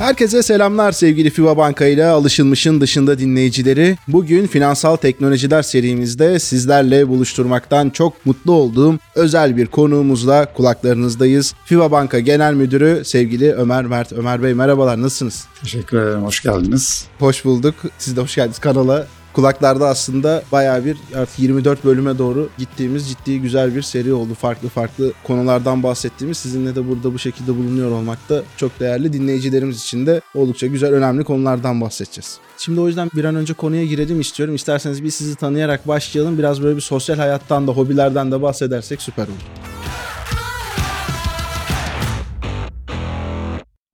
Herkese selamlar sevgili FIBA Banka ile alışılmışın dışında dinleyicileri. Bugün finansal teknolojiler serimizde sizlerle buluşturmaktan çok mutlu olduğum özel bir konuğumuzla kulaklarınızdayız. FIBA Banka Genel Müdürü sevgili Ömer Mert. Ömer Bey merhabalar nasılsınız? Teşekkür ederim, hoş geldiniz. Hoş bulduk. Siz de hoş geldiniz kanala. Kulaklarda aslında bayağı bir artık 24 bölüme doğru gittiğimiz ciddi güzel bir seri oldu. Farklı farklı konulardan bahsettiğimiz sizinle de burada bu şekilde bulunuyor olmak da çok değerli. Dinleyicilerimiz için de oldukça güzel önemli konulardan bahsedeceğiz. Şimdi o yüzden bir an önce konuya girelim istiyorum. İsterseniz bir sizi tanıyarak başlayalım. Biraz böyle bir sosyal hayattan da hobilerden de bahsedersek süper olur.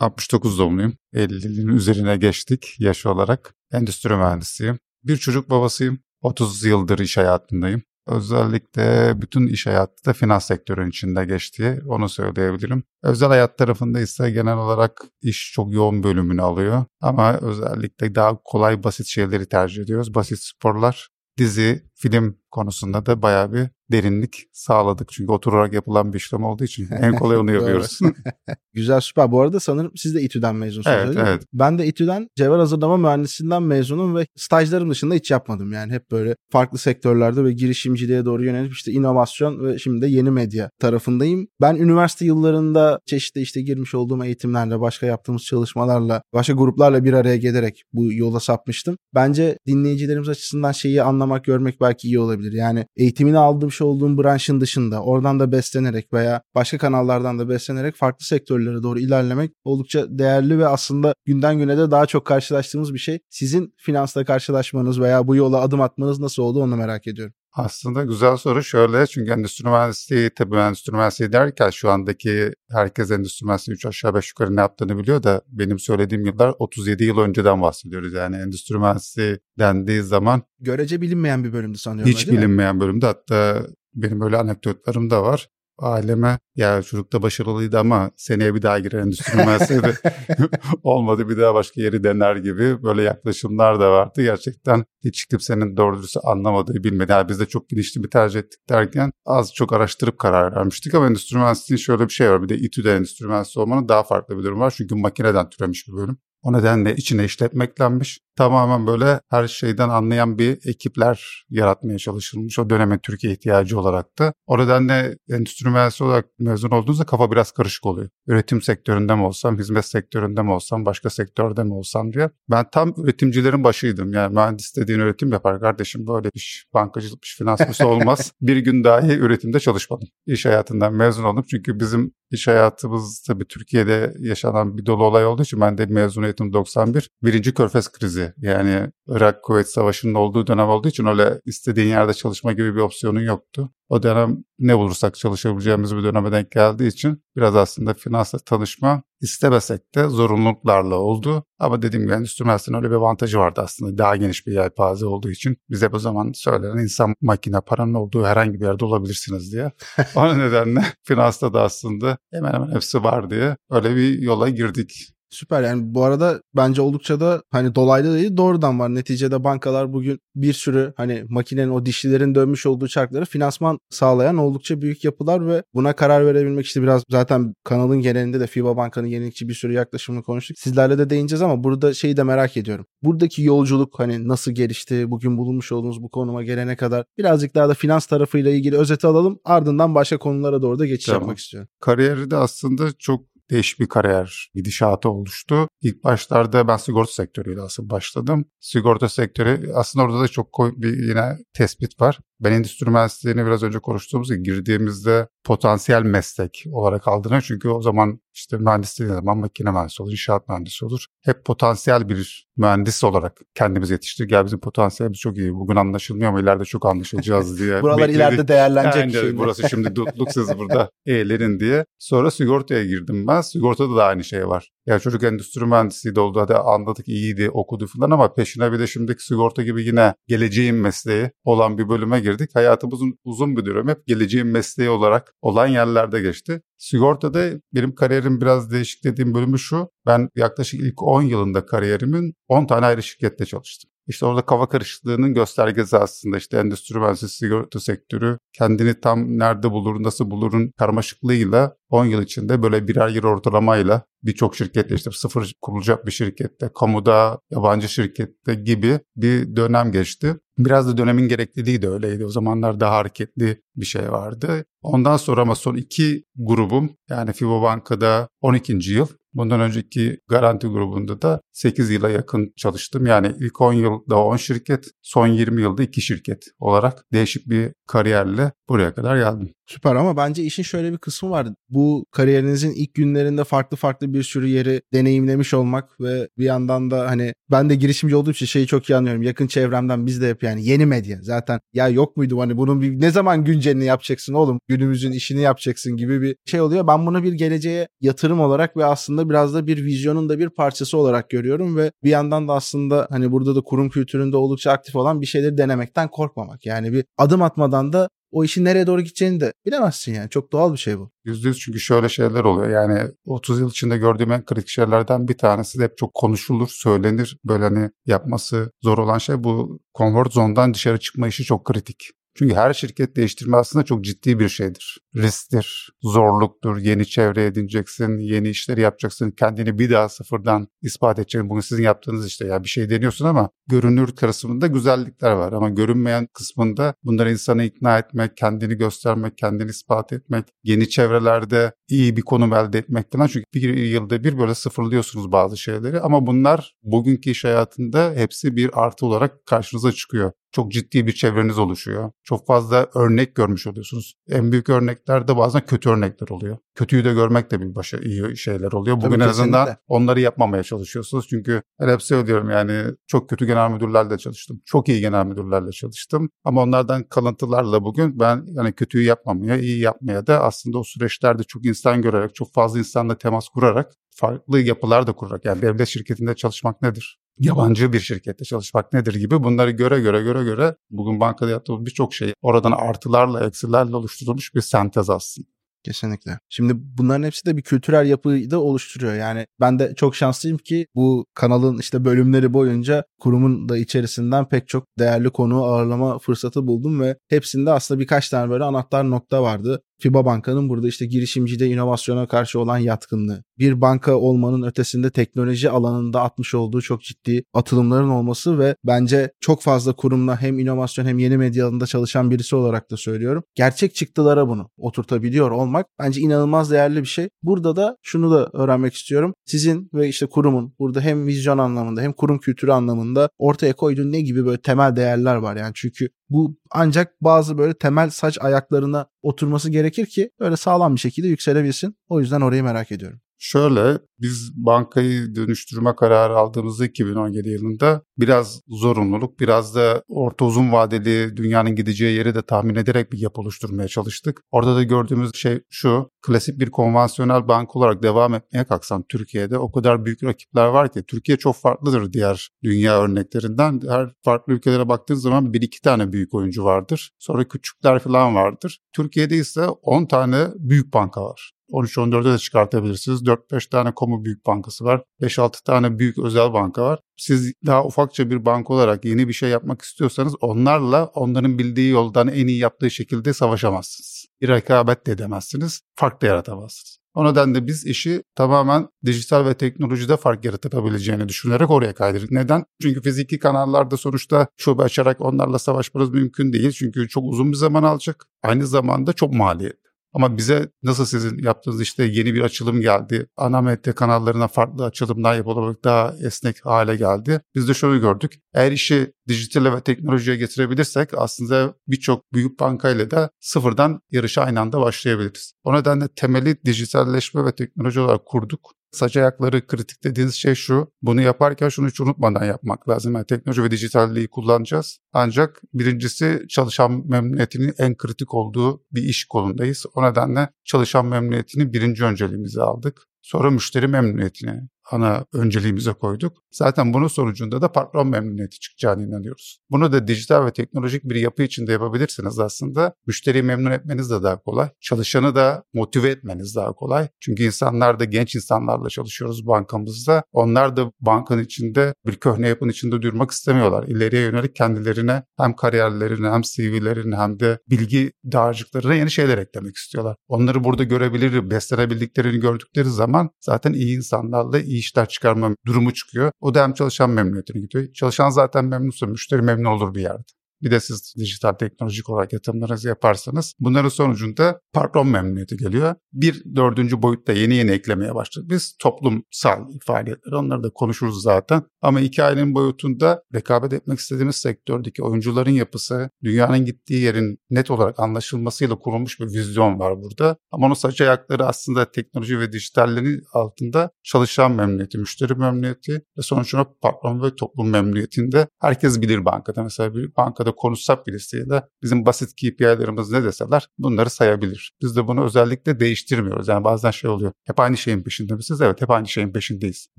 69 doğumluyum. 50'nin üzerine geçtik yaş olarak. Endüstri mühendisiyim. Bir çocuk babasıyım. 30 yıldır iş hayatındayım. Özellikle bütün iş hayatı da finans sektörünün içinde geçtiği onu söyleyebilirim. Özel hayat tarafında ise genel olarak iş çok yoğun bölümünü alıyor. Ama özellikle daha kolay basit şeyleri tercih ediyoruz. Basit sporlar, dizi, film konusunda da bayağı bir derinlik sağladık. Çünkü oturarak yapılan bir işlem olduğu için en kolay onu yapıyoruz. Güzel süper. Bu arada sanırım siz de İTÜ'den mezunsunuz. Evet, değil evet. Ben de İTÜ'den cevher hazırlama mühendisliğinden mezunum ve stajlarım dışında hiç yapmadım. Yani hep böyle farklı sektörlerde ve girişimciliğe doğru yönelip işte inovasyon ve şimdi de yeni medya tarafındayım. Ben üniversite yıllarında çeşitli işte girmiş olduğum eğitimlerle, başka yaptığımız çalışmalarla, başka gruplarla bir araya gelerek bu yola sapmıştım. Bence dinleyicilerimiz açısından şeyi anlamak, görmek belki iyi olabilir. Yani eğitimini aldığım olduğum branşın dışında oradan da beslenerek veya başka kanallardan da beslenerek farklı sektörlere doğru ilerlemek oldukça değerli ve aslında günden güne de daha çok karşılaştığımız bir şey. Sizin finansla karşılaşmanız veya bu yola adım atmanız nasıl oldu onu merak ediyorum. Aslında güzel soru şöyle çünkü endüstri mühendisliği tabii endüstri mühendisliği derken şu andaki herkes endüstri mühendisliği 3 aşağı 5 yukarı ne yaptığını biliyor da benim söylediğim yıllar 37 yıl önceden bahsediyoruz. Yani endüstri mühendisliği dendiği zaman Görece bilinmeyen bir bölümdü sanıyorum. hiç değil mi? bilinmeyen bölümde hatta benim öyle anekdotlarım da var. Aileme ya çocuk da başarılıydı ama seneye bir daha girer endüstri mühendisliği olmadı bir daha başka yeri dener gibi böyle yaklaşımlar da vardı. Gerçekten hiç kimsenin doğru dürüst anlamadığı bilmedi. Yani biz de çok bilinçli bir tercih ettik derken az çok araştırıp karar vermiştik ama endüstri mühendisliğinin şöyle bir şey var. Bir de İTÜ'de endüstri mühendisi olmanın daha farklı bir durum var. Çünkü makineden türemiş bir bölüm. O nedenle içine işletmeklenmiş. Tamamen böyle her şeyden anlayan bir ekipler yaratmaya çalışılmış. O dönemin Türkiye ihtiyacı olarak da. O nedenle endüstri mühendisi olarak mezun olduğunuzda kafa biraz karışık oluyor. Üretim sektöründe mi olsam, hizmet sektöründe mi olsam, başka sektörde mi olsam diye. Ben tam üretimcilerin başıydım. Yani mühendis dediğin üretim yapar kardeşim. Böyle iş, bankacılık, iş, finans bir şey olmaz. bir gün dahi üretimde çalışmadım. İş hayatından mezun oldum. Çünkü bizim iş hayatımız tabii Türkiye'de yaşanan bir dolu olay olduğu için ben de mezuniyetim 91. Birinci Körfez krizi yani Irak Kuveyt Savaşı'nın olduğu dönem olduğu için öyle istediğin yerde çalışma gibi bir opsiyonun yoktu. O dönem ne bulursak çalışabileceğimiz bir döneme denk geldiği için biraz aslında finansla tanışma istemesek de zorunluluklarla oldu. Ama dediğim gibi endüstri mühendisliğinin öyle bir avantajı vardı aslında. Daha geniş bir yelpaze olduğu için bize bu zaman söylenen insan, makine, paranın olduğu herhangi bir yerde olabilirsiniz diye. o nedenle finansta da aslında hemen hemen hepsi var diye öyle bir yola girdik. Süper yani bu arada bence oldukça da hani dolaylı değil doğrudan var. Neticede bankalar bugün bir sürü hani makinenin o dişlilerin dönmüş olduğu çarkları finansman sağlayan oldukça büyük yapılar ve buna karar verebilmek işte biraz zaten kanalın genelinde de FIBA Banka'nın yenilikçi bir sürü yaklaşımını konuştuk. Sizlerle de değineceğiz ama burada şeyi de merak ediyorum. Buradaki yolculuk hani nasıl gelişti bugün bulunmuş olduğunuz bu konuma gelene kadar birazcık daha da finans tarafıyla ilgili özeti alalım. Ardından başka konulara doğru da geçiş Tamam. yapmak istiyorum. Kariyeri de aslında çok değişik bir kariyer gidişatı oluştu. İlk başlarda ben sigorta sektörüyle asıl başladım. Sigorta sektörü aslında orada da çok koy- bir yine tespit var. Ben endüstri mühendisliğini biraz önce konuştuğumuz gibi girdiğimizde potansiyel meslek olarak aldığını çünkü o zaman işte mühendis dediğin zaman makine mühendisi olur, inşaat mühendisi olur. Hep potansiyel bir mühendis olarak kendimizi yetiştirdik. Gel bizim potansiyelimiz çok iyi. Bugün anlaşılmıyor ama ileride çok anlaşılacağız diye. Buralar bekledik. ileride değerlenecek Yani şeyler. burası şimdi dutluk siz burada eğlenin diye. Sonra sigortaya girdim ben. Sigortada da aynı şey var. Ya çocuk endüstri mühendisliği de oldu. Hadi anladık iyiydi okudu falan ama peşine bir de şimdiki sigorta gibi yine geleceğin mesleği olan bir bölüme girdik. Hayatımızın uzun bir dönem hep geleceğin mesleği olarak olan yerlerde geçti. Sigortada benim kariyerim biraz değişik dediğim bölümü şu. Ben yaklaşık ilk 10 yılında kariyerimin 10 tane ayrı şirkette çalıştım. İşte orada kafa karışıklığının göstergesi aslında işte endüstri mühendisliği sigorta sektörü kendini tam nerede bulur, nasıl bulurun karmaşıklığıyla 10 yıl içinde böyle birer yıl ortalamayla birçok şirkette işte sıfır kurulacak bir şirkette, kamuda, yabancı şirkette gibi bir dönem geçti. Biraz da dönemin gerekliliği de öyleydi. O zamanlar daha hareketli bir şey vardı. Ondan sonra ama son iki grubum yani FIBO Banka'da 12. yıl, Bundan önceki garanti grubunda da 8 yıla yakın çalıştım. Yani ilk 10 yılda 10 şirket, son 20 yılda 2 şirket olarak değişik bir kariyerle buraya kadar geldim. Süper ama bence işin şöyle bir kısmı var. Bu kariyerinizin ilk günlerinde farklı farklı bir sürü yeri deneyimlemiş olmak ve bir yandan da hani ben de girişimci olduğum için şeyi çok iyi anlıyorum. Yakın çevremden biz de hep yani yeni medya zaten ya yok muydu hani bunun bir ne zaman güncelini yapacaksın oğlum günümüzün işini yapacaksın gibi bir şey oluyor. Ben bunu bir geleceğe yatırım olarak ve aslında biraz da bir vizyonun da bir parçası olarak görüyorum ve bir yandan da aslında hani burada da kurum kültüründe oldukça aktif olan bir şeyleri denemekten korkmamak. Yani bir adım atmadan da o işin nereye doğru gideceğini de bilemezsin yani. Çok doğal bir şey bu. Yüzde yüz çünkü şöyle şeyler oluyor. Yani 30 yıl içinde gördüğüm en kritik şeylerden bir tanesi de hep çok konuşulur, söylenir. Böyle hani yapması zor olan şey bu comfort zone'dan dışarı çıkma işi çok kritik. Çünkü her şirket değiştirme aslında çok ciddi bir şeydir. Risktir, zorluktur, yeni çevre edineceksin, yeni işleri yapacaksın, kendini bir daha sıfırdan ispat edeceksin. Bunu sizin yaptığınız işte ya bir şey deniyorsun ama görünür kısmında güzellikler var ama görünmeyen kısmında bunları insanı ikna etmek, kendini göstermek, kendini ispat etmek, yeni çevrelerde iyi bir konum elde etmek falan. Çünkü bir yılda bir böyle sıfırlıyorsunuz bazı şeyleri ama bunlar bugünkü iş hayatında hepsi bir artı olarak karşınıza çıkıyor çok ciddi bir çevreniz oluşuyor. Çok fazla örnek görmüş oluyorsunuz. En büyük örnekler de bazen kötü örnekler oluyor. Kötüyü de görmek de bir başa iyi şeyler oluyor. Bugün Tabii, en azından onları yapmamaya çalışıyorsunuz. Çünkü hep söylüyorum yani çok kötü genel müdürlerle çalıştım. Çok iyi genel müdürlerle çalıştım. Ama onlardan kalıntılarla bugün ben yani kötüyü yapmamaya, iyi yapmaya da aslında o süreçlerde çok insan görerek, çok fazla insanla temas kurarak farklı yapılar da kurarak yani devlet şirketinde çalışmak nedir? Yabancı bir şirkette çalışmak nedir gibi bunları göre göre göre göre bugün bankada yaptığımız birçok şey oradan artılarla eksilerle oluşturulmuş bir sentez aslında. Kesinlikle. Şimdi bunların hepsi de bir kültürel yapıyı da oluşturuyor. Yani ben de çok şanslıyım ki bu kanalın işte bölümleri boyunca kurumun da içerisinden pek çok değerli konu ağırlama fırsatı buldum ve hepsinde aslında birkaç tane böyle anahtar nokta vardı. FIBA Banka'nın burada işte girişimcide inovasyona karşı olan yatkınlığı, bir banka olmanın ötesinde teknoloji alanında atmış olduğu çok ciddi atılımların olması ve bence çok fazla kurumla hem inovasyon hem yeni medya alanında çalışan birisi olarak da söylüyorum. Gerçek çıktılara bunu oturtabiliyor olmak bence inanılmaz değerli bir şey. Burada da şunu da öğrenmek istiyorum. Sizin ve işte kurumun burada hem vizyon anlamında hem kurum kültürü anlamında ortaya koyduğun ne gibi böyle temel değerler var yani çünkü bu ancak bazı böyle temel saç ayaklarına oturması gerekir ki öyle sağlam bir şekilde yükselebilsin. O yüzden orayı merak ediyorum. Şöyle biz bankayı dönüştürme kararı aldığımızda 2017 yılında biraz zorunluluk, biraz da orta uzun vadeli dünyanın gideceği yeri de tahmin ederek bir yapı oluşturmaya çalıştık. Orada da gördüğümüz şey şu, klasik bir konvansiyonel bank olarak devam etmeye kalksan Türkiye'de o kadar büyük rakipler var ki Türkiye çok farklıdır diğer dünya örneklerinden. Her farklı ülkelere baktığın zaman bir iki tane büyük oyuncu vardır. Sonra küçükler falan vardır. Türkiye'de ise 10 tane büyük banka var. 13-14'e de çıkartabilirsiniz. 4-5 tane kamu büyük bankası var. 5-6 tane büyük özel banka var. Siz daha ufakça bir banka olarak yeni bir şey yapmak istiyorsanız onlarla onların bildiği yoldan en iyi yaptığı şekilde savaşamazsınız. Bir rekabet de edemezsiniz. Fark da yaratamazsınız. O nedenle biz işi tamamen dijital ve teknolojide fark yaratabileceğini düşünerek oraya kaydırdık. Neden? Çünkü fiziki kanallarda sonuçta şube açarak onlarla savaşmanız mümkün değil. Çünkü çok uzun bir zaman alacak. Aynı zamanda çok maliyetli. Ama bize nasıl sizin yaptığınız işte yeni bir açılım geldi. Ana medya kanallarına farklı açılımlar yapılarak daha esnek hale geldi. Biz de şöyle gördük. Eğer işi dijitale ve teknolojiye getirebilirsek aslında birçok büyük bankayla da sıfırdan yarışa aynı anda başlayabiliriz. O nedenle temeli dijitalleşme ve teknoloji olarak kurduk. Saç ayakları kritik dediğiniz şey şu. Bunu yaparken şunu hiç unutmadan yapmak lazım. Yani teknoloji ve dijitalliği kullanacağız. Ancak birincisi çalışan memnuniyetinin en kritik olduğu bir iş kolundayız. O nedenle çalışan memnuniyetini birinci önceliğimize aldık. Sonra müşteri memnuniyetini ana önceliğimize koyduk. Zaten bunun sonucunda da patron memnuniyeti çıkacağını inanıyoruz. Bunu da dijital ve teknolojik bir yapı içinde yapabilirsiniz aslında. Müşteriyi memnun etmeniz de daha kolay. Çalışanı da motive etmeniz daha kolay. Çünkü insanlar da genç insanlarla çalışıyoruz bankamızda. Onlar da bankanın içinde bir köhne yapının içinde durmak istemiyorlar. İleriye yönelik kendilerine hem kariyerlerine hem CV'lerine hem de bilgi dağarcıklarına yeni şeyler eklemek istiyorlar. Onları burada görebilir, beslenebildiklerini gördükleri zaman zaten iyi insanlarla işler çıkarma durumu çıkıyor. O da hem çalışan memnuniyetini gidiyor. Çalışan zaten memnunsa müşteri memnun olur bir yerde. Bir de siz dijital teknolojik olarak yatırımlarınızı yaparsanız bunların sonucunda patron memnuniyeti geliyor. Bir dördüncü boyutta yeni yeni eklemeye başladık. Biz toplumsal faaliyetler onları da konuşuruz zaten. Ama hikayenin boyutunda rekabet etmek istediğimiz sektördeki oyuncuların yapısı, dünyanın gittiği yerin net olarak anlaşılmasıyla kurulmuş bir vizyon var burada. Ama onun saç ayakları aslında teknoloji ve dijitallerin altında çalışan memnuniyeti, müşteri memnuniyeti ve sonuçta patron ve toplum memnuniyetinde herkes bilir bankada. Mesela bir bankada konuşsak birisiyle bizim basit KPI'lerimiz ne deseler bunları sayabilir. Biz de bunu özellikle değiştirmiyoruz. Yani bazen şey oluyor. Hep aynı şeyin peşinde misiniz? Evet hep aynı şeyin peşindeyiz.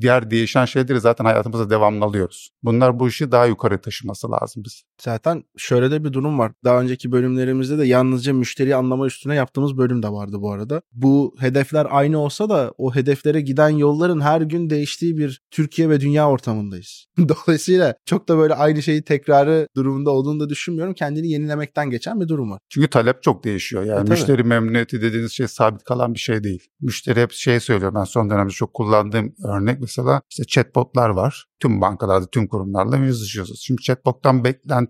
Diğer değişen şeyleri zaten hayatımızda devamlı alıyoruz. Bunlar bu işi daha yukarı taşıması lazım biz. Zaten şöyle de bir durum var. Daha önceki bölümlerimizde de yalnızca müşteri anlama üstüne yaptığımız bölüm de vardı bu arada. Bu hedefler aynı olsa da o hedeflere giden yolların her gün değiştiği bir Türkiye ve dünya ortamındayız. Dolayısıyla çok da böyle aynı şeyi tekrarı durumunda olduğunu da düşünmüyorum. Kendini yenilemekten geçen bir durum var. Çünkü talep çok değişiyor. Yani E, tabii. müşteri memnuniyeti dediğiniz şey sabit kalan bir şey değil. Müşteri hep şey söylüyor. Ben son dönemde çok kullandığım örnek mesela işte chatbotlar var. Tüm bankalarda, tüm kurumlarla yazışıyorsunuz. Şimdi chatbot'tan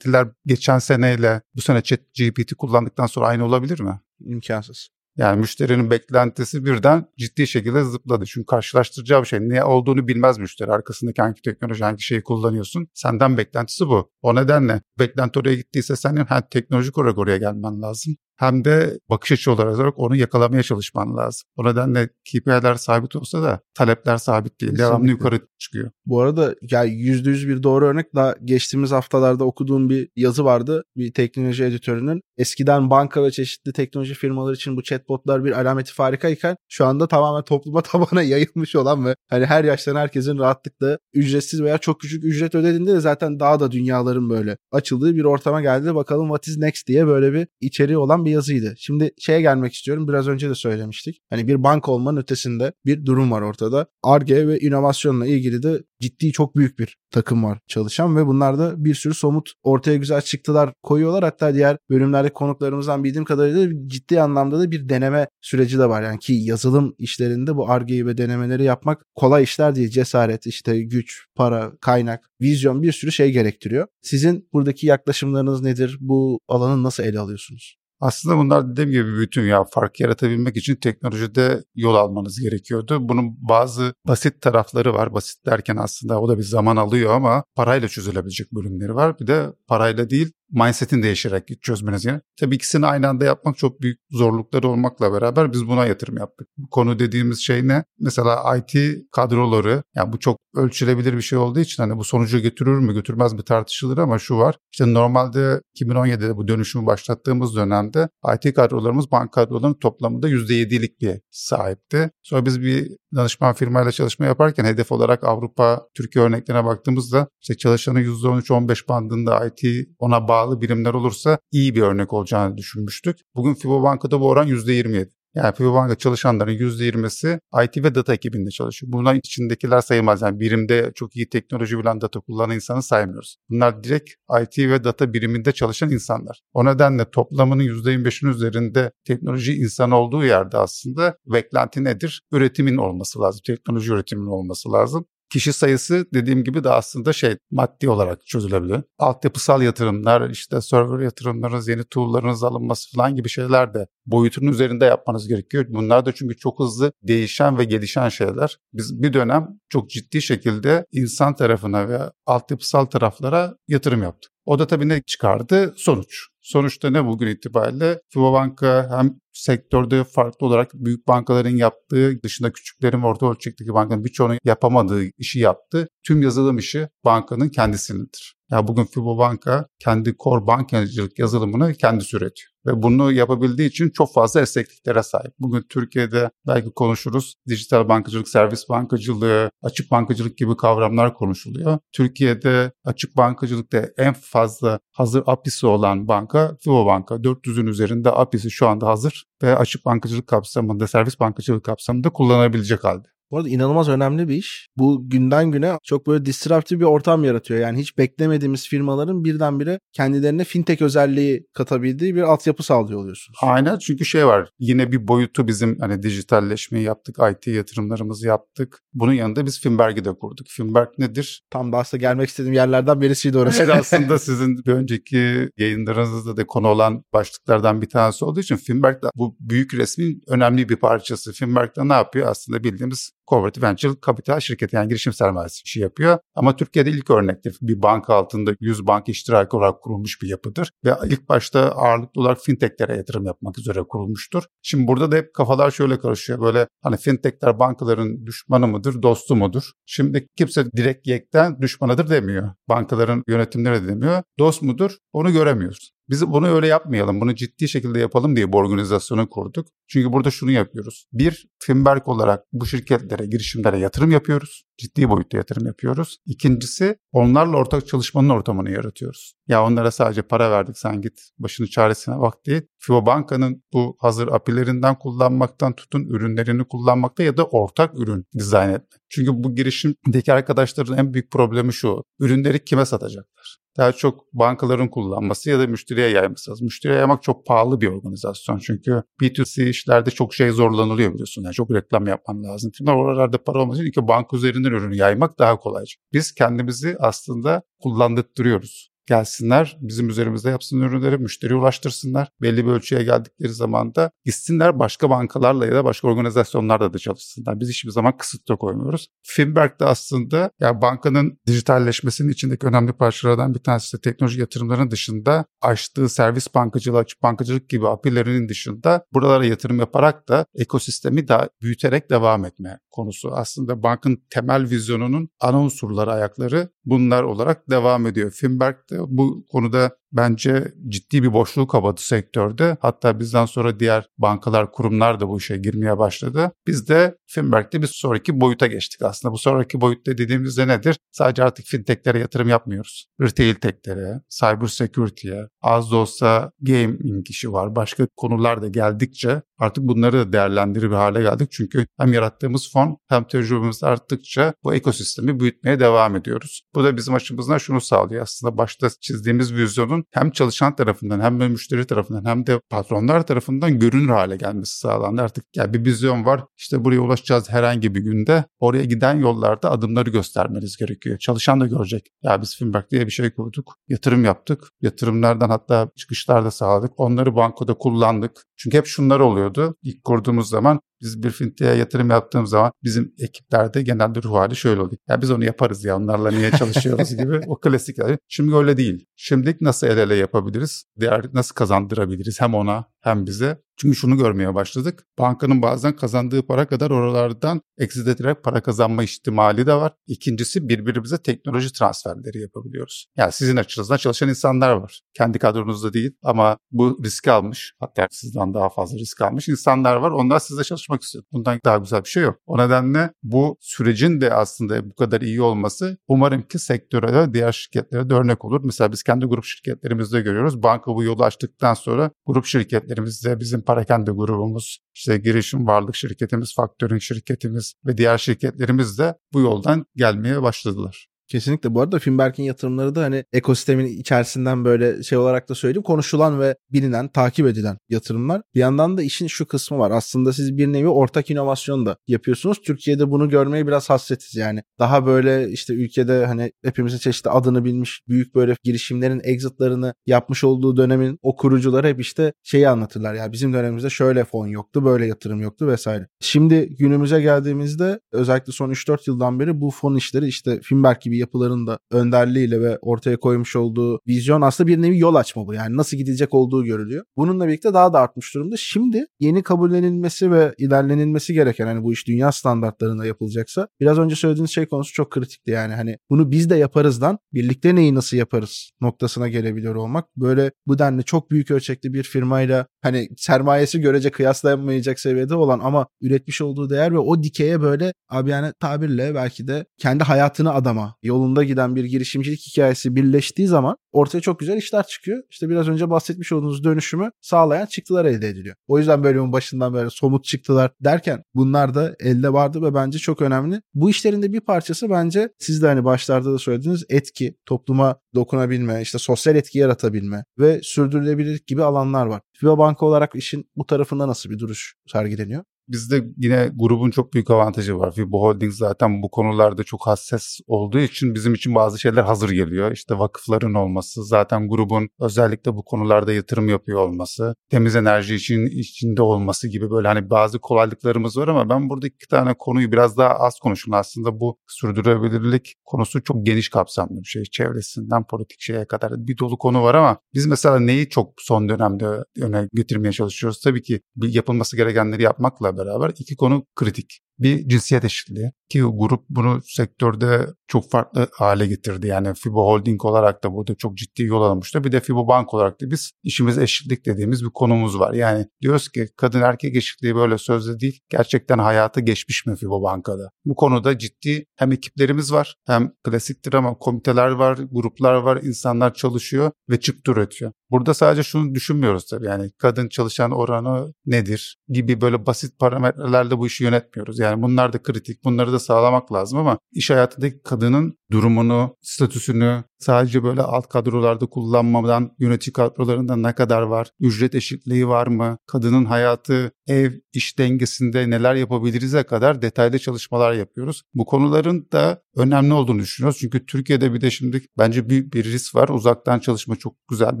beklentiler geçen seneyle bu sene chat GPT kullandıktan sonra aynı olabilir mi? İmkansız. Yani müşterinin beklentisi birden ciddi şekilde zıpladı. Çünkü karşılaştıracağı bir şey ne olduğunu bilmez müşteri. Arkasındaki hangi teknoloji, hangi şeyi kullanıyorsun. Senden beklentisi bu. O nedenle beklenti oraya gittiyse senin hem teknolojik olarak oraya gelmen lazım hem de bakış açı olarak onu yakalamaya çalışman lazım. O nedenle KPI'ler sabit olsa da talepler sabit değil. Devamlı Kesinlikle. yukarı çıkıyor. Bu arada ya yüzde yüz bir doğru örnek daha geçtiğimiz haftalarda okuduğum bir yazı vardı bir teknoloji editörünün. Eskiden banka ve çeşitli teknoloji firmaları için bu chatbotlar bir alameti farikayken şu anda tamamen topluma tabana yayılmış olan ve hani her yaştan herkesin rahatlıkla ücretsiz veya çok küçük ücret ödediğinde de zaten daha da dünyaların böyle açıldığı bir ortama geldi. Bakalım what is next diye böyle bir içeriği olan bir yazıydı. Şimdi şeye gelmek istiyorum. Biraz önce de söylemiştik. Hani bir banka olmanın ötesinde bir durum var ortada. ARGE ve inovasyonla ilgili de ciddi çok büyük bir takım var çalışan ve bunlarda bir sürü somut ortaya güzel çıktılar koyuyorlar. Hatta diğer bölümlerde konuklarımızdan bildiğim kadarıyla ciddi anlamda da bir deneme süreci de var. Yani ki yazılım işlerinde bu ARGE'yi ve denemeleri yapmak kolay işler değil. Cesaret, işte güç, para, kaynak, vizyon bir sürü şey gerektiriyor. Sizin buradaki yaklaşımlarınız nedir? Bu alanı nasıl ele alıyorsunuz? Aslında bunlar dediğim gibi bütün ya fark yaratabilmek için teknolojide yol almanız gerekiyordu. Bunun bazı basit tarafları var. Basit derken aslında o da bir zaman alıyor ama parayla çözülebilecek bölümleri var. Bir de parayla değil mindset'in değişerek çözmeniz yani. Tabii ikisini aynı anda yapmak çok büyük zorlukları olmakla beraber biz buna yatırım yaptık. Bu konu dediğimiz şey ne? Mesela IT kadroları yani bu çok ölçülebilir bir şey olduğu için hani bu sonucu götürür mü götürmez mi tartışılır ama şu var. İşte normalde 2017'de bu dönüşümü başlattığımız dönemde IT kadrolarımız banka kadrolarının toplamında %7'lik bir sahipti. Sonra biz bir danışman firmayla çalışma yaparken hedef olarak Avrupa, Türkiye örneklerine baktığımızda işte çalışanı %13-15 bandında IT ona bağlı birimler olursa iyi bir örnek olacağını düşünmüştük. Bugün Fibobanka'da bu oran %27. Yani Fibobanka çalışanların %20'si IT ve data ekibinde çalışıyor. Bunların içindekiler sayılmaz. Yani birimde çok iyi teknoloji bilen data kullanan insanı saymıyoruz. Bunlar direkt IT ve data biriminde çalışan insanlar. O nedenle toplamının %25'in üzerinde teknoloji insanı olduğu yerde aslında beklenti nedir? Üretimin olması lazım. Teknoloji üretiminin olması lazım. Kişi sayısı dediğim gibi de aslında şey maddi olarak çözülebilir. Altyapısal yatırımlar, işte server yatırımlarınız, yeni tool'larınız alınması falan gibi şeyler de boyutunun üzerinde yapmanız gerekiyor. Bunlar da çünkü çok hızlı değişen ve gelişen şeyler. Biz bir dönem çok ciddi şekilde insan tarafına ve altyapısal taraflara yatırım yaptık. O da tabii ne çıkardı? Sonuç. Sonuçta ne bugün itibariyle Fibobanka hem sektörde farklı olarak büyük bankaların yaptığı dışında küçüklerin orta ölçekteki bankanın birçoğunun yapamadığı işi yaptı. Tüm yazılım işi bankanın kendisinindir. Ya bugün Fibobanka kendi core bankacılık yazılımını kendisi üretiyor ve bunu yapabildiği için çok fazla esnekliklere sahip. Bugün Türkiye'de belki konuşuruz. Dijital bankacılık, servis bankacılığı, açık bankacılık gibi kavramlar konuşuluyor. Türkiye'de açık bankacılıkta en fazla hazır API'si olan banka Fibo Banka. 400'ün üzerinde API'si şu anda hazır ve açık bankacılık kapsamında, servis bankacılık kapsamında kullanabilecek halde. Bu arada inanılmaz önemli bir iş. Bu günden güne çok böyle disruptif bir ortam yaratıyor. Yani hiç beklemediğimiz firmaların birdenbire kendilerine fintech özelliği katabildiği bir altyapı sağlıyor oluyorsunuz. Aynen çünkü şey var. Yine bir boyutu bizim hani dijitalleşmeyi yaptık, IT yatırımlarımızı yaptık. Bunun yanında biz Finberg'i de kurduk. Finberg nedir? Tam da aslında gelmek istediğim yerlerden birisiydi orası. Evet aslında sizin bir önceki yayınlarınızda da konu olan başlıklardan bir tanesi olduğu için Finberg de bu büyük resmin önemli bir parçası. Finberg de ne yapıyor? Aslında bildiğimiz corporate venture kapital şirketi yani girişim sermayesi işi yapıyor. Ama Türkiye'de ilk örnektir. Bir banka altında 100 bank iştiraki olarak kurulmuş bir yapıdır. Ve ilk başta ağırlıklı olarak fintechlere yatırım yapmak üzere kurulmuştur. Şimdi burada da hep kafalar şöyle karışıyor. Böyle hani fintechler bankaların düşmanı mıdır, dostu mudur? Şimdi kimse direkt yekten düşmanıdır demiyor. Bankaların yönetimleri de demiyor. Dost mudur? Onu göremiyoruz. Biz bunu öyle yapmayalım, bunu ciddi şekilde yapalım diye bu organizasyonu kurduk. Çünkü burada şunu yapıyoruz. Bir, Finberg olarak bu şirketlere, girişimlere yatırım yapıyoruz. Ciddi boyutta yatırım yapıyoruz. İkincisi, onlarla ortak çalışmanın ortamını yaratıyoruz. Ya onlara sadece para verdik sen git başını çaresine bak değil. FIBA Banka'nın bu hazır API'lerinden kullanmaktan tutun ürünlerini kullanmakta ya da ortak ürün dizayn etmek. Çünkü bu girişimdeki arkadaşların en büyük problemi şu. Ürünleri kime satacaklar? Daha çok bankaların kullanması ya da müşteriye yayması. Müşteriye yaymak çok pahalı bir organizasyon çünkü B2C işlerde çok şey zorlanılıyor biliyorsun. Yani çok reklam yapman lazım. Şimdi oralarda para olması için banka üzerinden ürünü yaymak daha kolay. Biz kendimizi aslında kullandırtıyoruz gelsinler, bizim üzerimizde yapsın ürünleri, müşteriye ulaştırsınlar. Belli bir ölçüye geldikleri zaman da gitsinler başka bankalarla ya da başka organizasyonlarla da çalışsınlar. Biz hiçbir zaman kısıtlı koymuyoruz. Finberg de aslında ya bankanın dijitalleşmesinin içindeki önemli parçalardan bir tanesi de teknoloji yatırımlarının dışında açtığı servis bankacılığı, açık bankacılık gibi API'lerinin dışında buralara yatırım yaparak da ekosistemi daha büyüterek devam etme konusu. Aslında bankın temel vizyonunun ana unsurları, ayakları bunlar olarak devam ediyor. Finberg de bu konuda bence ciddi bir boşluğu kapadı sektörde. Hatta bizden sonra diğer bankalar, kurumlar da bu işe girmeye başladı. Biz de Finberg'de bir sonraki boyuta geçtik aslında. Bu sonraki boyutta dediğimizde nedir? Sadece artık fintechlere yatırım yapmıyoruz. Retail techlere, cyber security'ye, az da olsa gaming işi var. Başka konular da geldikçe artık bunları da değerlendirir bir hale geldik. Çünkü hem yarattığımız fon hem tecrübemiz arttıkça bu ekosistemi büyütmeye devam ediyoruz. Bu da bizim açımızdan şunu sağlıyor. Aslında başta çizdiğimiz vizyonun hem çalışan tarafından hem de müşteri tarafından hem de patronlar tarafından görünür hale gelmesi sağlandı. Artık yani bir vizyon var. İşte buraya ulaşacağız herhangi bir günde. Oraya giden yollarda adımları göstermeniz gerekiyor. Çalışan da görecek. Ya biz Finberg diye bir şey kurduk. Yatırım yaptık. Yatırımlardan hatta çıkışlar da sağladık. Onları bankoda kullandık. Çünkü hep şunlar oluyordu. İlk kurduğumuz zaman biz bir fintech'e yatırım yaptığımız zaman bizim ekiplerde genelde ruh hali şöyle oluyor. Ya biz onu yaparız ya onlarla niye çalışıyoruz gibi o klasik. Şimdi öyle değil. Şimdilik nasıl el ele yapabiliriz? Diğer nasıl kazandırabiliriz hem ona hem bize? Çünkü şunu görmeye başladık. Bankanın bazen kazandığı para kadar oralardan eksilerek para kazanma ihtimali de var. İkincisi birbirimize teknoloji transferleri yapabiliyoruz. Yani sizin açınızdan çalışan insanlar var. Kendi kadronuzda değil ama bu riski almış. Hatta sizden daha fazla risk almış insanlar var. Onlar sizle çalışmak istiyor. Bundan daha güzel bir şey yok. O nedenle bu sürecin de aslında bu kadar iyi olması umarım ki sektöre de diğer şirketlere de örnek olur. Mesela biz kendi grup şirketlerimizde görüyoruz. Banka bu yolu açtıktan sonra grup şirketlerimizde bizim Parakende grubumuz, işte girişim varlık şirketimiz, faktörün şirketimiz ve diğer şirketlerimiz de bu yoldan gelmeye başladılar. Kesinlikle. Bu arada Finberg'in yatırımları da hani ekosistemin içerisinden böyle şey olarak da söyleyeyim konuşulan ve bilinen, takip edilen yatırımlar. Bir yandan da işin şu kısmı var. Aslında siz bir nevi ortak inovasyon da yapıyorsunuz. Türkiye'de bunu görmeye biraz hasretiz yani. Daha böyle işte ülkede hani hepimizin çeşitli adını bilmiş büyük böyle girişimlerin exitlarını yapmış olduğu dönemin o kurucuları hep işte şeyi anlatırlar. Yani bizim dönemimizde şöyle fon yoktu, böyle yatırım yoktu vesaire. Şimdi günümüze geldiğimizde özellikle son 3-4 yıldan beri bu fon işleri işte Finberg gibi yapıların da önderliğiyle ve ortaya koymuş olduğu vizyon aslında bir nevi yol açma bu. Yani nasıl gidecek olduğu görülüyor. Bununla birlikte daha da artmış durumda. Şimdi yeni kabullenilmesi ve ilerlenilmesi gereken hani bu iş dünya standartlarında yapılacaksa biraz önce söylediğiniz şey konusu çok kritikti yani hani bunu biz de yaparızdan birlikte neyi nasıl yaparız noktasına gelebiliyor olmak. Böyle bu denli çok büyük ölçekli bir firmayla hani sermayesi görece kıyaslayamayacak seviyede olan ama üretmiş olduğu değer ve o dikeye böyle abi yani tabirle belki de kendi hayatını adama yolunda giden bir girişimcilik hikayesi birleştiği zaman ortaya çok güzel işler çıkıyor. İşte biraz önce bahsetmiş olduğunuz dönüşümü sağlayan çıktılar elde ediliyor. O yüzden bölümün başından böyle somut çıktılar derken bunlar da elde vardı ve bence çok önemli. Bu işlerin de bir parçası bence siz de hani başlarda da söylediğiniz etki, topluma dokunabilme, işte sosyal etki yaratabilme ve sürdürülebilirlik gibi alanlar var. FIBA Banka olarak işin bu tarafında nasıl bir duruş sergileniyor? Bizde yine grubun çok büyük avantajı var. FIBA Holding zaten bu konularda çok hassas olduğu için bizim için bazı şeyler hazır geliyor. İşte vakıfların olması, zaten grubun özellikle bu konularda yatırım yapıyor olması, temiz enerji için içinde olması gibi böyle hani bazı kolaylıklarımız var ama ben burada iki tane konuyu biraz daha az konuşun. Aslında bu sürdürülebilirlik konusu çok geniş kapsamlı bir şey. Çevresinden politik şeye kadar bir dolu konu var ama biz mesela neyi çok son dönemde öne getirmeye çalışıyoruz? Tabii ki yapılması gerekenleri yapmakla beraber iki konu kritik. Bir cinsiyet eşitliği ki grup bunu sektörde çok farklı hale getirdi. Yani FIBA Holding olarak da burada çok ciddi yol almıştı. Bir de FIBA Bank olarak da biz işimiz eşitlik dediğimiz bir konumuz var. Yani diyoruz ki kadın erkek eşitliği böyle sözde değil. Gerçekten hayatı geçmiş mi FIBA Banka'da? Bu konuda ciddi hem ekiplerimiz var hem klasiktir ama komiteler var, gruplar var, insanlar çalışıyor ve çıktı üretiyor. Burada sadece şunu düşünmüyoruz tabii yani kadın çalışan oranı nedir gibi böyle basit parametrelerle bu işi yönetmiyoruz. Yani bunlar da kritik, bunları da sağlamak lazım ama iş hayatındaki kadının durumunu, statüsünü sadece böyle alt kadrolarda kullanmadan yönetici kadrolarında ne kadar var, ücret eşitliği var mı, kadının hayatı, ev, iş dengesinde neler yapabiliriz'e kadar detaylı çalışmalar yapıyoruz. Bu konuların da önemli olduğunu düşünüyoruz. Çünkü Türkiye'de bir de şimdi bence büyük bir risk var. Uzaktan çalışma çok güzel.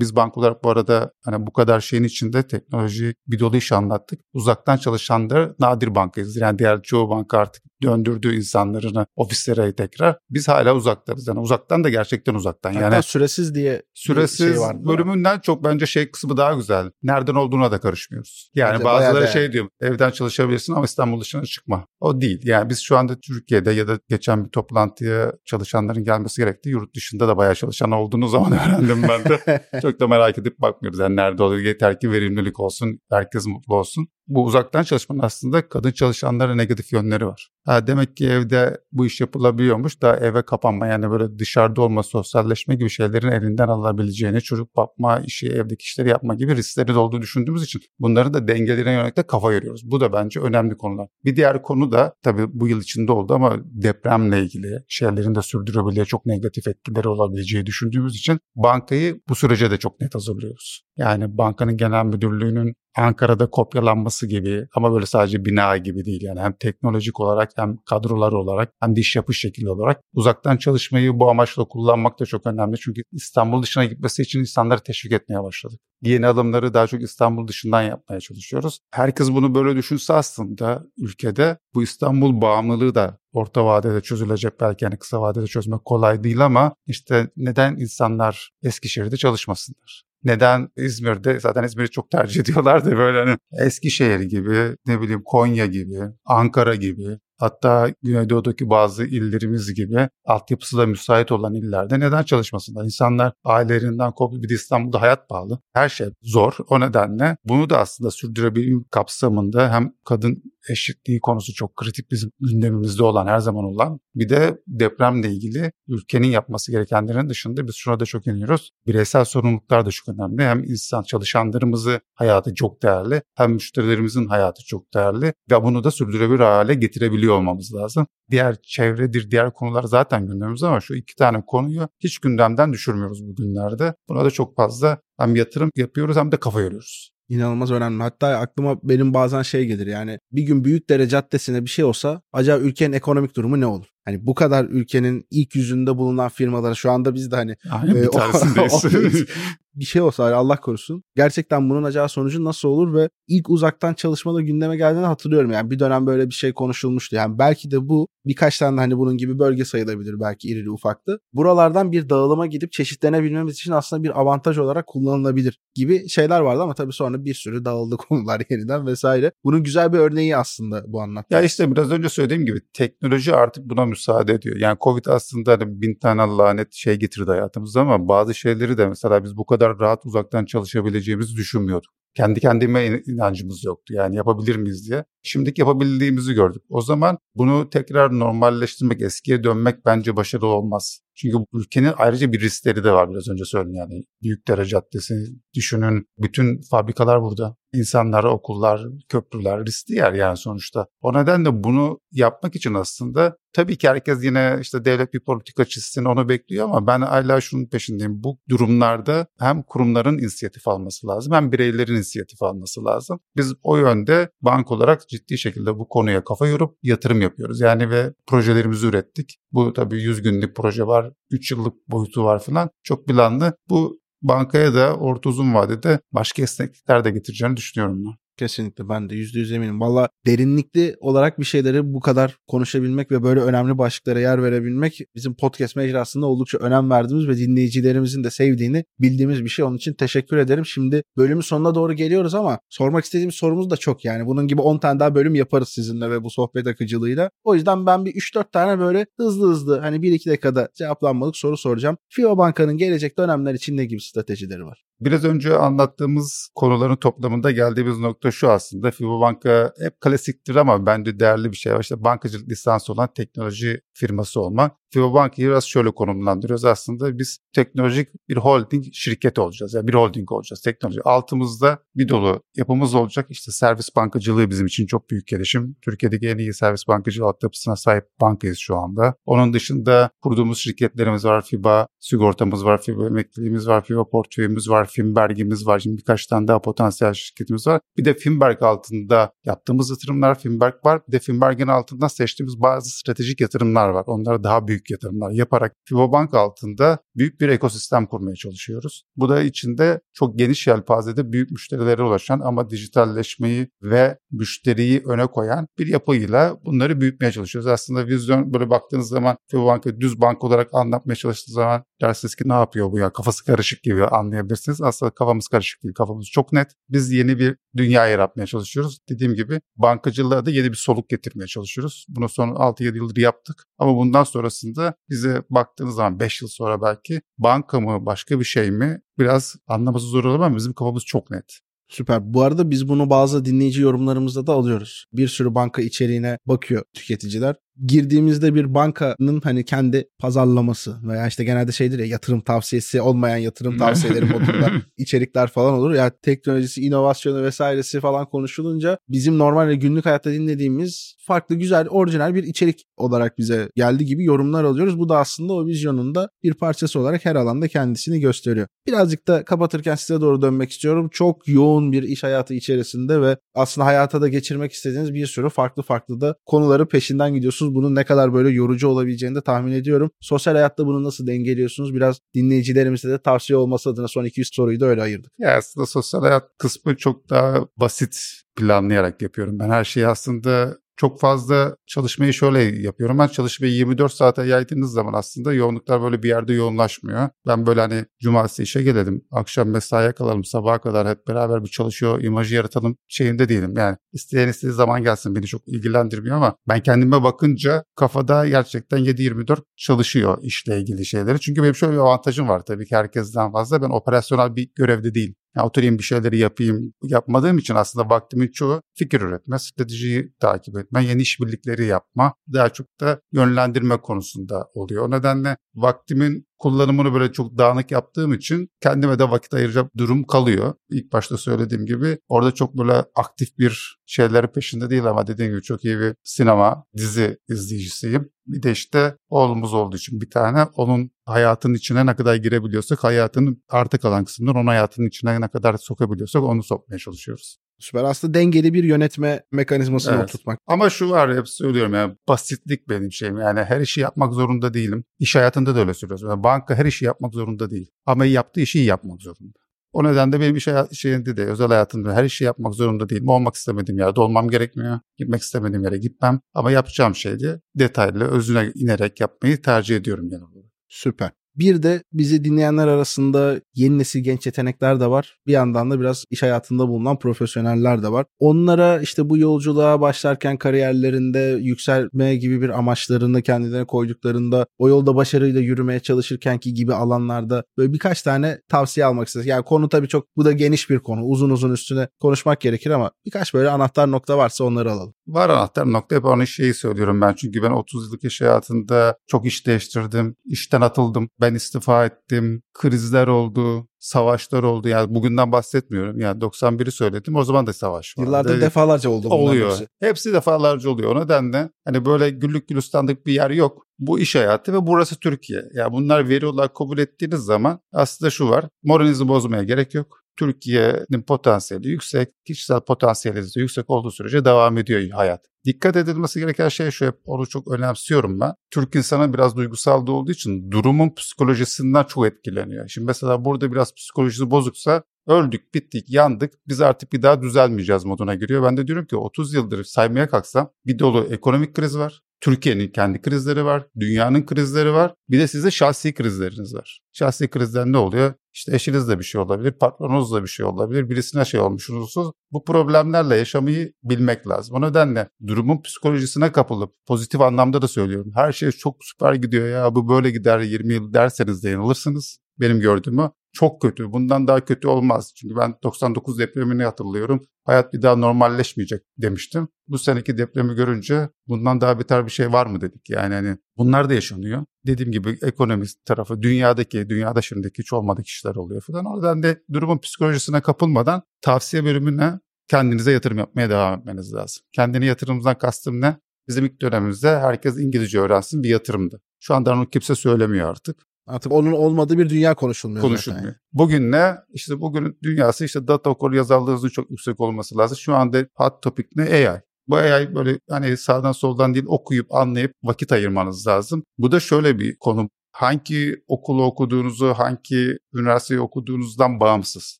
Biz bank olarak bu arada hani bu kadar şeyin içinde teknoloji bir dolu iş anlattık. Uzaktan çalışanlar nadir bankayız. Yani diğer çoğu banka artık döndürdüğü insanlarını ofislere tekrar. Biz hala uzaklarız. Yani uzaktan da gerçekten uzaktan. Hatta yani süresiz diye süresiz şey vardı, bölümünden çok bence şey kısmı daha güzel. Nereden olduğuna da karışmıyoruz. Yani Bence bazıları şey diyor evden çalışabilirsin ama İstanbul dışına çıkma. O değil. Yani biz şu anda Türkiye'de ya da geçen bir toplantıya çalışanların gelmesi gerekti. Yurt dışında da bayağı çalışan olduğunu zaman öğrendim ben de. çok da merak edip bakmıyoruz. Yani nerede oluyor yeter ki verimlilik olsun, herkes mutlu olsun. Bu uzaktan çalışmanın aslında kadın çalışanlara negatif yönleri var. Ha, demek ki evde bu iş yapılabiliyormuş da eve kapanma yani böyle dışarıda olma, sosyalleşme gibi şeylerin elinden alınabileceğini, çocuk bakma, işi, evdeki işleri yapma gibi riskleri de olduğunu düşündüğümüz için bunları da dengelerine yönelik de kafa yoruyoruz. Bu da bence önemli konular. Bir diğer konu da tabii bu yıl içinde oldu ama depremle ilgili şeylerin de sürdürülebilirliğe çok negatif etkileri olabileceği düşündüğümüz için bankayı bu sürece de çok net hazırlıyoruz. Yani bankanın genel müdürlüğünün Ankara'da kopyalanması gibi ama böyle sadece bina gibi değil yani hem teknolojik olarak hem kadrolar olarak hem de yapış şekli olarak uzaktan çalışmayı bu amaçla kullanmak da çok önemli. Çünkü İstanbul dışına gitmesi için insanları teşvik etmeye başladık. Yeni alımları daha çok İstanbul dışından yapmaya çalışıyoruz. Herkes bunu böyle düşünse aslında ülkede bu İstanbul bağımlılığı da orta vadede çözülecek belki yani kısa vadede çözmek kolay değil ama işte neden insanlar Eskişehir'de çalışmasınlar? Neden İzmir'de? Zaten İzmir'i çok tercih ediyorlar da böyle hani Eskişehir gibi ne bileyim Konya gibi Ankara gibi hatta Güneydoğu'daki bazı illerimiz gibi altyapısı da müsait olan illerde neden çalışmasınlar? İnsanlar ailelerinden koptu bir de İstanbul'da hayat pahalı. Her şey zor. O nedenle bunu da aslında sürdürebilme kapsamında hem kadın eşitliği konusu çok kritik bizim gündemimizde olan her zaman olan bir de depremle ilgili ülkenin yapması gerekenlerin dışında biz şuna da çok iniyoruz. Bireysel sorumluluklar da çok önemli. Hem insan çalışanlarımızı hayatı çok değerli hem müşterilerimizin hayatı çok değerli ve bunu da sürdürülebilir hale getirebiliyor olmamız lazım. Diğer çevredir, diğer konular zaten gündemimizde ama şu iki tane konuyu hiç gündemden düşürmüyoruz bu günlerde. Buna da çok fazla hem yatırım yapıyoruz hem de kafa yoruyoruz. İnanılmaz önemli. Hatta aklıma benim bazen şey gelir yani bir gün Büyükdere Caddesi'ne bir şey olsa acaba ülkenin ekonomik durumu ne olur? Hani bu kadar ülkenin ilk yüzünde bulunan firmalara şu anda biz de hani Aynen bir e, o- tanesindeyiz. bir şey olsa hani Allah korusun. Gerçekten bunun acaba sonucu nasıl olur ve ilk uzaktan çalışmada gündeme geldiğini hatırlıyorum. Yani bir dönem böyle bir şey konuşulmuştu. Yani belki de bu birkaç tane hani bunun gibi bölge sayılabilir belki irili ufaklı. Buralardan bir dağılıma gidip çeşitlenebilmemiz için aslında bir avantaj olarak kullanılabilir gibi şeyler vardı ama tabii sonra bir sürü dağıldı konular yeniden vesaire. Bunun güzel bir örneği aslında bu anlattığım. Ya işte biraz önce söylediğim gibi teknoloji artık buna müsaade ediyor. Yani Covid aslında hani bin tane lanet şey getirdi hayatımıza ama bazı şeyleri de mesela biz bu kadar rahat uzaktan çalışabileceğimizi düşünmüyorduk. Kendi kendime in- inancımız yoktu. Yani yapabilir miyiz diye. Şimdiki yapabildiğimizi gördük. O zaman bunu tekrar normalleştirmek, eskiye dönmek bence başarılı olmaz. Çünkü ülkenin ayrıca bir riskleri de var biraz önce söyledim yani. Büyükdere Caddesi düşünün. Bütün fabrikalar burada. İnsanlar, okullar, köprüler riskli yer yani sonuçta. O nedenle bunu yapmak için aslında tabii ki herkes yine işte devlet bir politika çizsin onu bekliyor ama ben hala şunun peşindeyim. Bu durumlarda hem kurumların inisiyatif alması lazım hem bireylerin inisiyatif alması lazım. Biz o yönde bank olarak ciddi şekilde bu konuya kafa yorup yatırım yapıyoruz. Yani ve projelerimizi ürettik. Bu tabii 100 günlük proje var, 3 yıllık boyutu var falan. Çok planlı. Bu bankaya da orta uzun vadede başka esneklikler de getireceğini düşünüyorum ben. Kesinlikle ben de yüzde yüz eminim. Valla derinlikli olarak bir şeyleri bu kadar konuşabilmek ve böyle önemli başlıklara yer verebilmek bizim podcast mecrasında oldukça önem verdiğimiz ve dinleyicilerimizin de sevdiğini bildiğimiz bir şey. Onun için teşekkür ederim. Şimdi bölümün sonuna doğru geliyoruz ama sormak istediğimiz sorumuz da çok yani. Bunun gibi 10 tane daha bölüm yaparız sizinle ve bu sohbet akıcılığıyla. O yüzden ben bir 3-4 tane böyle hızlı hızlı hani 1-2 dakikada cevaplanmalık soru soracağım. FIBA Banka'nın gelecek dönemler için ne gibi stratejileri var? Biraz önce anlattığımız konuların toplamında geldiğimiz nokta şu aslında. FIBA Banka hep klasiktir ama bence değerli bir şey. İşte bankacılık lisansı olan teknoloji firması olmak. FIBA Banka'yı biraz şöyle konumlandırıyoruz. Aslında biz teknolojik bir holding şirketi olacağız. Yani bir holding olacağız teknoloji. Altımızda bir dolu yapımız olacak. İşte servis bankacılığı bizim için çok büyük gelişim. Türkiye'deki en iyi servis bankacılığı altyapısına sahip bankayız şu anda. Onun dışında kurduğumuz şirketlerimiz var. FIBA sigortamız var. FIBA emekliliğimiz var. FIBA portföyümüz var. Finberg'imiz var. Şimdi birkaç tane daha potansiyel şirketimiz var. Bir de Finberg altında yaptığımız yatırımlar Finberg var. Bir de Finberg'in altından seçtiğimiz bazı stratejik yatırımlar var. Onlar daha büyük yatırımlar yaparak FIBA Bank altında büyük bir ekosistem kurmaya çalışıyoruz. Bu da içinde çok geniş yelpazede büyük müşterilere ulaşan ama dijitalleşmeyi ve müşteriyi öne koyan bir yapıyla bunları büyütmeye çalışıyoruz. Aslında vizyon böyle baktığınız zaman FIBA Bank'ı düz bank olarak anlatmaya çalıştığı zaman dersiniz ki ne yapıyor bu ya kafası karışık gibi anlayabilirsiniz. Aslında kafamız karışık değil kafamız çok net. Biz yeni bir dünya yaratmaya çalışıyoruz. Dediğim gibi bankacılığa da yeni bir soluk getirmeye çalışıyoruz. Bunu son 6-7 yıldır yaptık. Ama bundan sonrasında bize baktığınız zaman 5 yıl sonra belki banka mı başka bir şey mi biraz anlaması zor olur ama bizim kafamız çok net. Süper. Bu arada biz bunu bazı dinleyici yorumlarımızda da alıyoruz. Bir sürü banka içeriğine bakıyor tüketiciler. Girdiğimizde bir bankanın hani kendi pazarlaması veya işte genelde şeydir ya yatırım tavsiyesi olmayan yatırım tavsiyeleri modunda içerikler falan olur. Ya teknolojisi, inovasyonu vesairesi falan konuşulunca bizim normal günlük hayatta dinlediğimiz farklı, güzel, orijinal bir içerik olarak bize geldi gibi yorumlar alıyoruz. Bu da aslında o vizyonun da bir parçası olarak her alanda kendisini gösteriyor. Birazcık da kapatırken size doğru dönmek istiyorum. Çok yoğun bir iş hayatı içerisinde ve aslında hayata da geçirmek istediğiniz bir sürü farklı farklı da konuları peşinden gidiyorsunuz. Bunun ne kadar böyle yorucu olabileceğini de tahmin ediyorum. Sosyal hayatta bunu nasıl dengeliyorsunuz? Biraz dinleyicilerimize de tavsiye olması adına son 200 soruyu da öyle ayırdık. Ya aslında sosyal hayat kısmı çok daha basit planlayarak yapıyorum. Ben her şeyi aslında çok fazla çalışmayı şöyle yapıyorum. Ben çalışmayı 24 saate yaydığınız zaman aslında yoğunluklar böyle bir yerde yoğunlaşmıyor. Ben böyle hani cumartesi işe gelelim, akşam mesaiye kalalım, sabaha kadar hep beraber bir çalışıyor, imajı yaratalım şeyinde değilim. Yani isteyen istediği zaman gelsin beni çok ilgilendirmiyor ama ben kendime bakınca kafada gerçekten 7-24 çalışıyor işle ilgili şeyleri. Çünkü benim şöyle bir avantajım var tabii ki herkesten fazla. Ben operasyonel bir görevde değil. Yani oturayım bir şeyleri yapayım yapmadığım için aslında vaktimin çoğu fikir üretme, stratejiyi takip etme, yeni işbirlikleri yapma, daha çok da yönlendirme konusunda oluyor. O nedenle vaktimin kullanımını böyle çok dağınık yaptığım için kendime de vakit ayıracak durum kalıyor. İlk başta söylediğim gibi orada çok böyle aktif bir şeyleri peşinde değil ama dediğim gibi çok iyi bir sinema, dizi izleyicisiyim. Bir de işte oğlumuz olduğu için bir tane onun hayatının içine ne kadar girebiliyorsak hayatının arta kalan kısmından onun hayatının içine ne kadar sokabiliyorsak onu sokmaya çalışıyoruz. Süper. Aslında dengeli bir yönetme mekanizmasını Evet. oturtmak. Ama şu var hep söylüyorum yani basitlik benim şeyim. Yani her işi yapmak zorunda değilim. İş hayatında da öyle söylüyoruz. Yani banka her işi yapmak zorunda değil. Ama yaptığı işi iyi yapmak zorunda. O nedenle benim iş şeyinde de özel hayatımda her işi yapmak zorunda değilim. Olmak istemediğim yerde olmam gerekmiyor. Gitmek istemediğim yere gitmem. Ama yapacağım şeyi detaylı, özüne inerek yapmayı tercih ediyorum genel olarak. Süper. Bir de bizi dinleyenler arasında yeni nesil genç yetenekler de var. Bir yandan da biraz iş hayatında bulunan profesyoneller de var. Onlara işte bu yolculuğa başlarken kariyerlerinde yükselme gibi bir amaçlarını kendilerine koyduklarında o yolda başarıyla yürümeye çalışırken ki gibi alanlarda böyle birkaç tane tavsiye almak isteriz. Yani konu tabii çok bu da geniş bir konu. Uzun uzun üstüne konuşmak gerekir ama birkaç böyle anahtar nokta varsa onları alalım. Var anahtar nokta hep onun şeyi söylüyorum ben. Çünkü ben 30 yıllık iş hayatında çok iş değiştirdim. işten atıldım. Ben istifa ettim. Krizler oldu. Savaşlar oldu. Yani bugünden bahsetmiyorum. Yani 91'i söyledim. O zaman da savaş vardı. Yıllardır defalarca oldu oluyor. hepsi. Hepsi defalarca oluyor. O nedenle hani böyle güllük gülistanlık bir yer yok. Bu iş hayatı ve burası Türkiye. Ya bunlar veri olarak kabul ettiğiniz zaman aslında şu var. Moralinizi bozmaya gerek yok. Türkiye'nin potansiyeli yüksek, kişisel potansiyeliniz de yüksek olduğu sürece devam ediyor hayat. Dikkat edilmesi gereken şey şu hep onu çok önemsiyorum ben. Türk insanı biraz duygusal da olduğu için durumun psikolojisinden çok etkileniyor. Şimdi mesela burada biraz psikolojisi bozuksa öldük, bittik, yandık. Biz artık bir daha düzelmeyeceğiz moduna giriyor. Ben de diyorum ki 30 yıldır saymaya kalksam bir dolu ekonomik kriz var. Türkiye'nin kendi krizleri var, dünyanın krizleri var. Bir de size şahsi krizleriniz var. Şahsi krizler ne oluyor? İşte eşinizle bir şey olabilir, patronunuzla bir şey olabilir, birisine şey olmuşsunuz. Bu problemlerle yaşamayı bilmek lazım. O nedenle durumun psikolojisine kapılıp pozitif anlamda da söylüyorum. Her şey çok süper gidiyor ya bu böyle gider 20 yıl derseniz de yanılırsınız. Benim gördüğümü çok kötü. Bundan daha kötü olmaz. Çünkü ben 99 depremini hatırlıyorum. Hayat bir daha normalleşmeyecek demiştim. Bu seneki depremi görünce bundan daha beter bir şey var mı dedik. Yani hani bunlar da yaşanıyor. Dediğim gibi ekonomist tarafı, dünyadaki, dünyada şimdiki hiç olmadık işler oluyor falan. O yüzden de durumun psikolojisine kapılmadan tavsiye bölümüne kendinize yatırım yapmaya devam etmeniz lazım. Kendini yatırımımızdan kastım ne? Bizim ilk dönemimizde herkes İngilizce öğrensin bir yatırımdı. Şu anda onu kimse söylemiyor artık. Artık onun olmadığı bir dünya konuşulmuyor. konuşulmuyor. zaten. Bugün ne? İşte bugünün dünyası işte data okur yazarlığınızın çok yüksek olması lazım. Şu anda hot topic ne? AI. Bu AI böyle hani sağdan soldan değil okuyup anlayıp vakit ayırmanız lazım. Bu da şöyle bir konu. Hangi okulu okuduğunuzu, hangi üniversiteyi okuduğunuzdan bağımsız.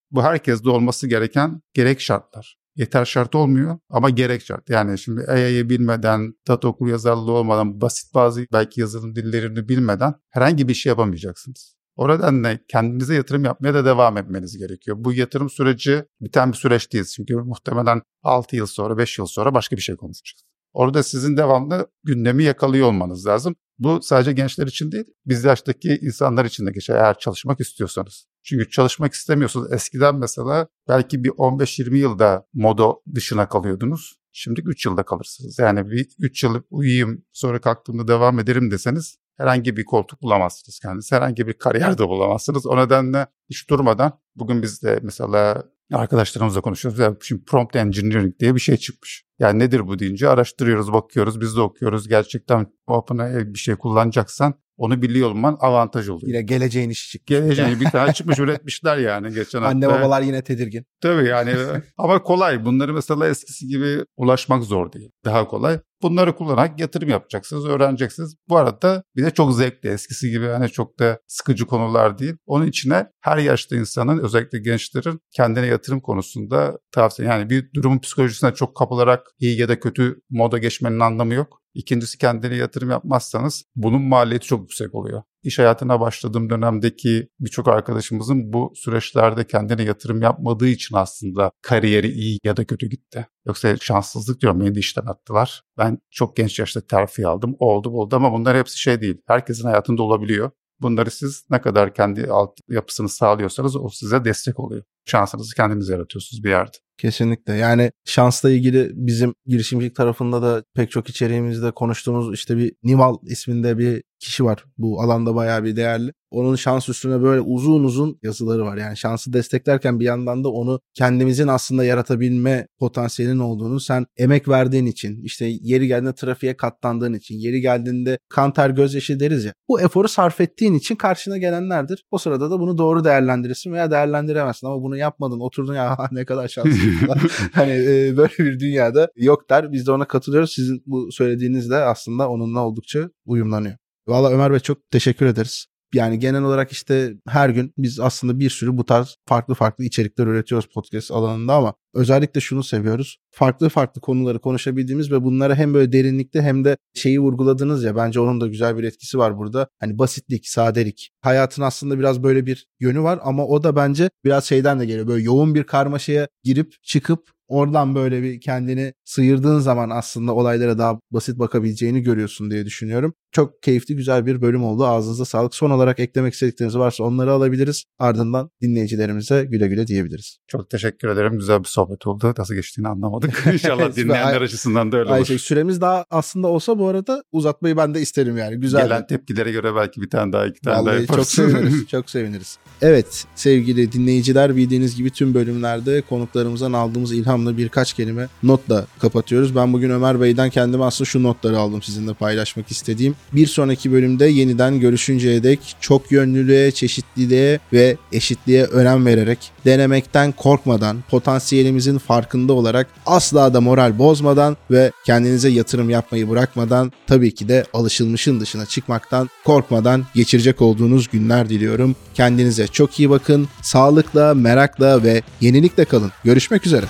Bu herkeste olması gereken gerek şartlar. Yeter şart olmuyor ama gerek şart. Yani şimdi AI'yi bilmeden, data okur yazarlığı olmadan, basit bazı belki yazılım dillerini bilmeden herhangi bir şey yapamayacaksınız. O nedenle kendinize yatırım yapmaya da devam etmeniz gerekiyor. Bu yatırım süreci biten bir süreç değil. Çünkü muhtemelen 6 yıl sonra, 5 yıl sonra başka bir şey konuşacağız. Orada sizin devamlı gündemi yakalıyor olmanız lazım. Bu sadece gençler için değil, biz yaştaki insanlar için de geçer eğer çalışmak istiyorsanız. Çünkü çalışmak istemiyorsunuz. Eskiden mesela belki bir 15-20 yılda moda dışına kalıyordunuz. Şimdi 3 yılda kalırsınız. Yani bir 3 yıl uyuyayım sonra kalktığımda devam ederim deseniz herhangi bir koltuk bulamazsınız kendiniz. Herhangi bir kariyer de bulamazsınız. O nedenle hiç durmadan bugün biz de mesela arkadaşlarımızla konuşuyoruz. Ya şimdi prompt engineering diye bir şey çıkmış. Yani nedir bu deyince araştırıyoruz, bakıyoruz, biz de okuyoruz. Gerçekten OpenAI bir şey kullanacaksan onu biliyor olman avantaj oluyor. Yine geleceğin işi çıktı. Geleceğin bir tane çıkmış üretmişler yani geçen Anne hafta. babalar yine tedirgin. Tabii yani ama kolay. Bunları mesela eskisi gibi ulaşmak zor değil. Daha kolay. Bunları kullanarak yatırım yapacaksınız, öğreneceksiniz. Bu arada bir de çok zevkli. Eskisi gibi hani çok da sıkıcı konular değil. Onun içine her yaşta insanın özellikle gençlerin kendine yatırım konusunda tavsiye. Yani bir durumun psikolojisine çok kapılarak iyi ya da kötü moda geçmenin anlamı yok. İkincisi kendine yatırım yapmazsanız bunun maliyeti çok yüksek oluyor. İş hayatına başladığım dönemdeki birçok arkadaşımızın bu süreçlerde kendine yatırım yapmadığı için aslında kariyeri iyi ya da kötü gitti. Yoksa şanssızlık diyorum beni de işten attılar. Ben çok genç yaşta terfi aldım. Oldu oldu ama bunlar hepsi şey değil. Herkesin hayatında olabiliyor. Bunları siz ne kadar kendi alt yapısını sağlıyorsanız o size destek oluyor. Şansınızı kendiniz yaratıyorsunuz bir yerde. Kesinlikle. Yani şansla ilgili bizim girişimcilik tarafında da pek çok içeriğimizde konuştuğumuz işte bir Nival isminde bir kişi var. Bu alanda bayağı bir değerli. onun şans üstüne böyle uzun uzun yazıları var. Yani şansı desteklerken bir yandan da onu kendimizin aslında yaratabilme potansiyelinin olduğunu sen emek verdiğin için işte yeri geldiğinde trafiğe katlandığın için yeri geldiğinde kan ter gözyaşı deriz ya. Bu eforu sarf ettiğin için karşına gelenlerdir. O sırada da bunu doğru değerlendirirsin veya değerlendiremezsin ama bunu yapmadın oturdun ya ne kadar şanslısın. hani e, böyle bir dünyada yok der. Biz de ona katılıyoruz. Sizin bu söylediğiniz de aslında onunla oldukça uyumlanıyor. Valla Ömer Bey çok teşekkür ederiz. Yani genel olarak işte her gün biz aslında bir sürü bu tarz farklı farklı içerikler üretiyoruz podcast alanında ama özellikle şunu seviyoruz. Farklı farklı konuları konuşabildiğimiz ve bunları hem böyle derinlikte hem de şeyi vurguladınız ya bence onun da güzel bir etkisi var burada. Hani basitlik, sadelik. Hayatın aslında biraz böyle bir yönü var ama o da bence biraz şeyden de geliyor. Böyle yoğun bir karmaşaya girip çıkıp oradan böyle bir kendini sıyırdığın zaman aslında olaylara daha basit bakabileceğini görüyorsun diye düşünüyorum. Çok keyifli güzel bir bölüm oldu. Ağzınıza sağlık. Son olarak eklemek istedikleriniz varsa onları alabiliriz. Ardından dinleyicilerimize güle güle diyebiliriz. Çok teşekkür ederim. Güzel bir sohbet oldu. Nasıl geçtiğini anlamadık. İnşallah dinleyenler açısından da öyle olur. Ayşe, süremiz daha aslında olsa bu arada uzatmayı ben de isterim yani. Güzel. Gelen tepkilere göre belki bir tane daha iki tane Vallahi daha yaparız. çok seviniriz. çok seviniriz. Evet sevgili dinleyiciler bildiğiniz gibi tüm bölümlerde konuklarımızdan aldığımız ilhamla birkaç kelime notla kapatıyoruz. Ben bugün Ömer Bey'den kendime aslında şu notları aldım sizinle paylaşmak istediğim. Bir sonraki bölümde yeniden görüşünceye dek çok yönlülüğe, çeşitliliğe ve eşitliğe önem vererek denemekten korkmadan, potansiyelimizin farkında olarak asla da moral bozmadan ve kendinize yatırım yapmayı bırakmadan tabii ki de alışılmışın dışına çıkmaktan korkmadan geçirecek olduğunuz günler diliyorum. Kendinize çok iyi bakın. Sağlıkla, merakla ve yenilikle kalın. Görüşmek üzere.